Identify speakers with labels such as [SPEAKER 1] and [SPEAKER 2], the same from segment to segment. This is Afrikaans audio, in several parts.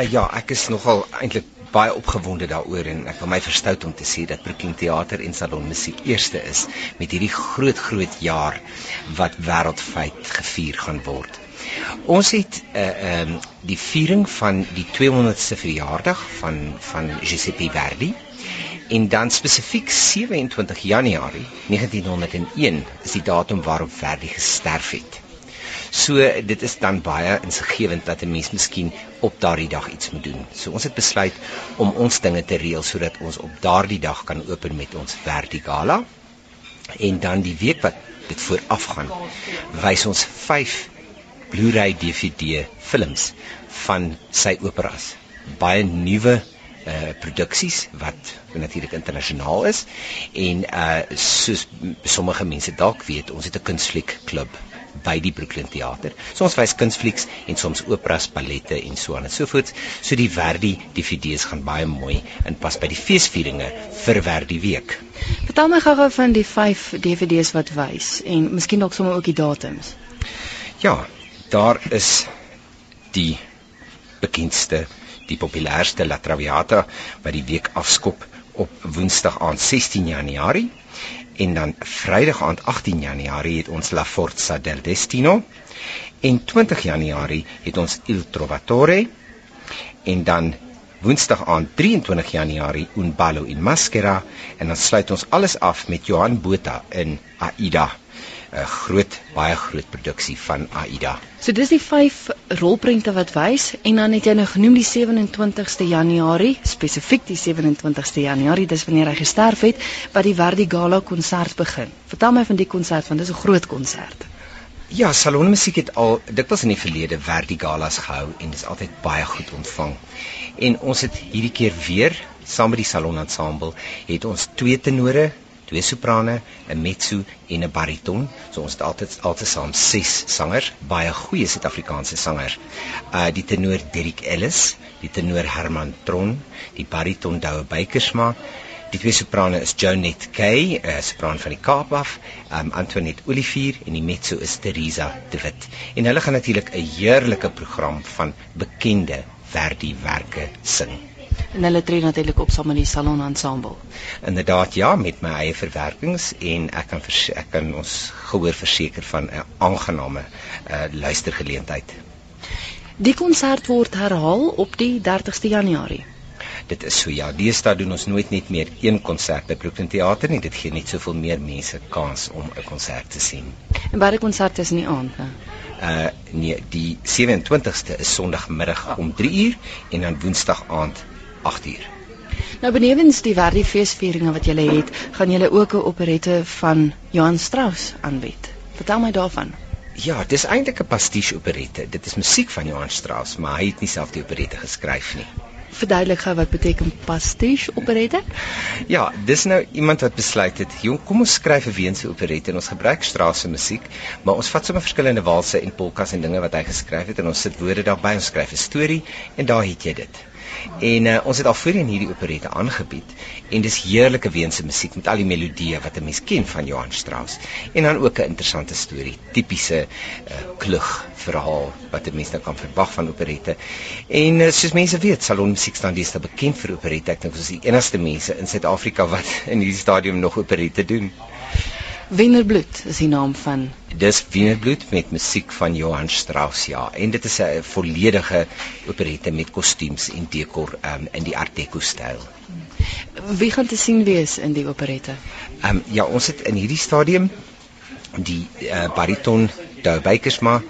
[SPEAKER 1] Uh, ja, ek is nogal eintlik baie opgewonde daaroor en ek wil my verstout om te sê dat Brooklyn Theater en Salon Musiek eerste is met hierdie groot groot jaar wat wêreldwyd gevier gaan word. Ons het 'n uh, ehm um, die viering van die 200ste verjaardag van van Giuseppe Verdi en dan spesifiek 27 Januarie 1901 is die datum waarop Verdi gesterf het. So dit is dan baie insiggewend dat 'n mens miskien op daardie dag iets moet doen. So ons het besluit om ons dinge te reël sodat ons op daardie dag kan open met ons Vertigala. En dan die week wat dit voorafgaan, wys ons 5 Blu-ray DVD films van sy operas. Baie nuwe uh produksies wat natuurlik internasionaal is en uh soos sommige mense dalk weet, ons het 'n kunstfliek klub by die Brooklyn Theater. So ons wys kunsflieks en soms operas, ballette en so aan en so voort. So die Verdi DVD's gaan baie mooi in pas by die feesvieringe vir Verdi week.
[SPEAKER 2] Vertel my gou-gou van die 5 DVD's wat wys en miskien dalk sommer ook die datums.
[SPEAKER 1] Ja, daar is die bekendste, die populairste La Traviata wat die week afskop op Woensdag aand 16 Januarie en dan Vrydag aand 18 Januarie het ons La Forza del Destino en 20 Januarie het ons Il Trovatore en dan Woensdag aand 23 Januarie Un ballo in Maschera en dan sluit ons alles af met Johan Botha in Aida 'n groot baie groot produksie van Aida.
[SPEAKER 2] So dis die vyf rolprente wat wys en dan het jy nou genoem die 27ste Januarie, spesifiek die 27ste Januarie, dis wanneer hy gesterf het, wat die Verdi Gala konsert begin. Vertel my van die konsert want dis 'n groot konsert.
[SPEAKER 1] Ja, salonmusiek het al dikwels in die verlede Verdi Galas gehou en dis altyd baie goed ontvang. En ons het hierdie keer weer saam met die salon ensemble het ons twee tenore twee soprane, 'n mezzo en 'n bariton. So ons het altyd altesaam 6 sangers, baie goeie Suid-Afrikaanse sangers. Uh die tenor Derrick Ellis, die tenor Herman Tron, die bariton Douwe Beykersma. Die twee soprane is Jonet Kay, 'n uh, sopran van die Kaap af, um Antoinette Olivier en die mezzo is Teresa de Wit. En hulle gaan natuurlik 'n heerlike program van bekende Verdi werke sing
[SPEAKER 2] en hulle tree natuurlik op saam met die salon ensemble.
[SPEAKER 1] Inderdaad ja, met my eie verwerkings en ek kan ek kan ons gehoor verseker van 'n aangename uh, luistergeleentheid.
[SPEAKER 2] Die konsert word herhaal op die 30ste Januarie.
[SPEAKER 1] Dit is so ja, deesdae doen ons nooit net meer een konsert by Brooklyn Theater nie, dit gee net soveel meer mense kans om 'n konsert te sien.
[SPEAKER 2] En baie konserte is in die aand, hè?
[SPEAKER 1] Uh nee, die 27ste is Sondagmiddag om 3uur en dan Woensdag aand 8uur.
[SPEAKER 2] Nou benewens die Verdi feesvieringe wat julle het, gaan julle ook 'n operette van Johann Strauss aanbied. Vertel my daarvan.
[SPEAKER 1] Ja, dis eintlik 'n pastiche operette. Dit is musiek van Johann Strauss, maar hy het nie self die operette geskryf nie.
[SPEAKER 2] Verduidelik gou wat beteken pastiche operette?
[SPEAKER 1] Ja, dis nou iemand wat besluit het, "Jong, kom ons skryf 'n Weense operette en ons gebruik Strauss se musiek, maar ons vat sommer verskillende walse en polkas en dinge wat hy geskryf het en ons sit woorde daarbey, ons skryf 'n storie en daar het jy dit." En uh, ons het al voorheen hierdie operette aangebied en dis heerlike weense musiek met al die melodieë wat 'n mens ken van Johann Strauss en dan ook 'n interessante storie, tipiese uh, klug verhaal wat 'n mens nou kan verwag van operette. En uh, soos mense weet, salonmusiek staan dis te bekend vir operette. Ek dink ons is die enigste mense in Suid-Afrika wat in hierdie stadium nog operette doen.
[SPEAKER 2] Wienerbloed is die naam van
[SPEAKER 1] Dis Wienerbloed met musiek van Johann Strauss ja en dit is 'n volledige operette met kostuums en dekor um, in die Art Deco styl.
[SPEAKER 2] Wie gaan te sien wees in die operette?
[SPEAKER 1] Ehm um, ja, ons het in hierdie stadium die uh, bariton Dou Beykersma,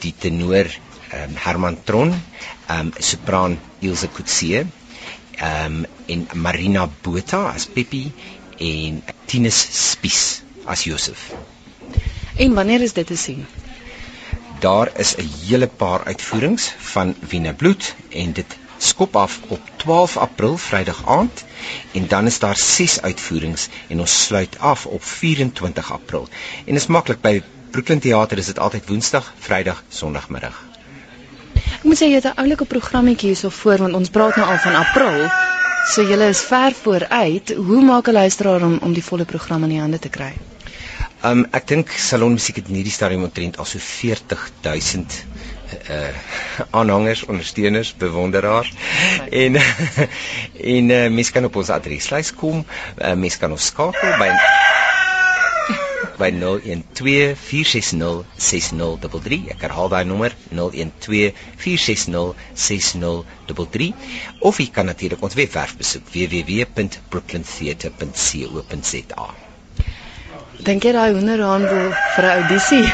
[SPEAKER 1] die tenor um, Herman Tron, ehm um, sopran Ilse Kutse, ehm um, en Marina Botha as Pippi en Tinus Spies as Josef.
[SPEAKER 2] En wanneer is dit te sien?
[SPEAKER 1] Daar is 'n hele paar uitvoerings van Wiene Bloed en dit skop af op 12 April Vrydag aand en dan is daar 6 uitvoerings en ons sluit af op 24 April. En dit is maklik by Brooklyn Theater is dit altyd Woensdag, Vrydag, Sondagmiddag.
[SPEAKER 2] Ek moet sê jy het 'n oulike programmetjie hierso voor want ons praat nou al van April. So julle is ver vooruit. Hoe maak 'n luisteraar om om die volle program in die hande te kry?
[SPEAKER 1] Um ek dink salonmusiek het in hierdie stadium omtrent al so 40000 uh aanhangers, ondersteuners, bewonderaars. En en uh, mense kan op ons adreslys kom. Uh, mense kan ons skakel by by 0124606033. Ek herhaal daai nommer 0124606033 of jy kan natuurlik ons webwerf besoek www.brooklyntheatre.co.za.
[SPEAKER 2] Dink jy daai hoenderhaan wil vir 'n audisie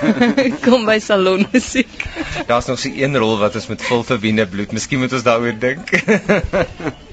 [SPEAKER 2] kom by salon musiek?
[SPEAKER 1] Daar's nog so een rol wat ons met vol verwende bloed. Miskien moet ons daaroor dink.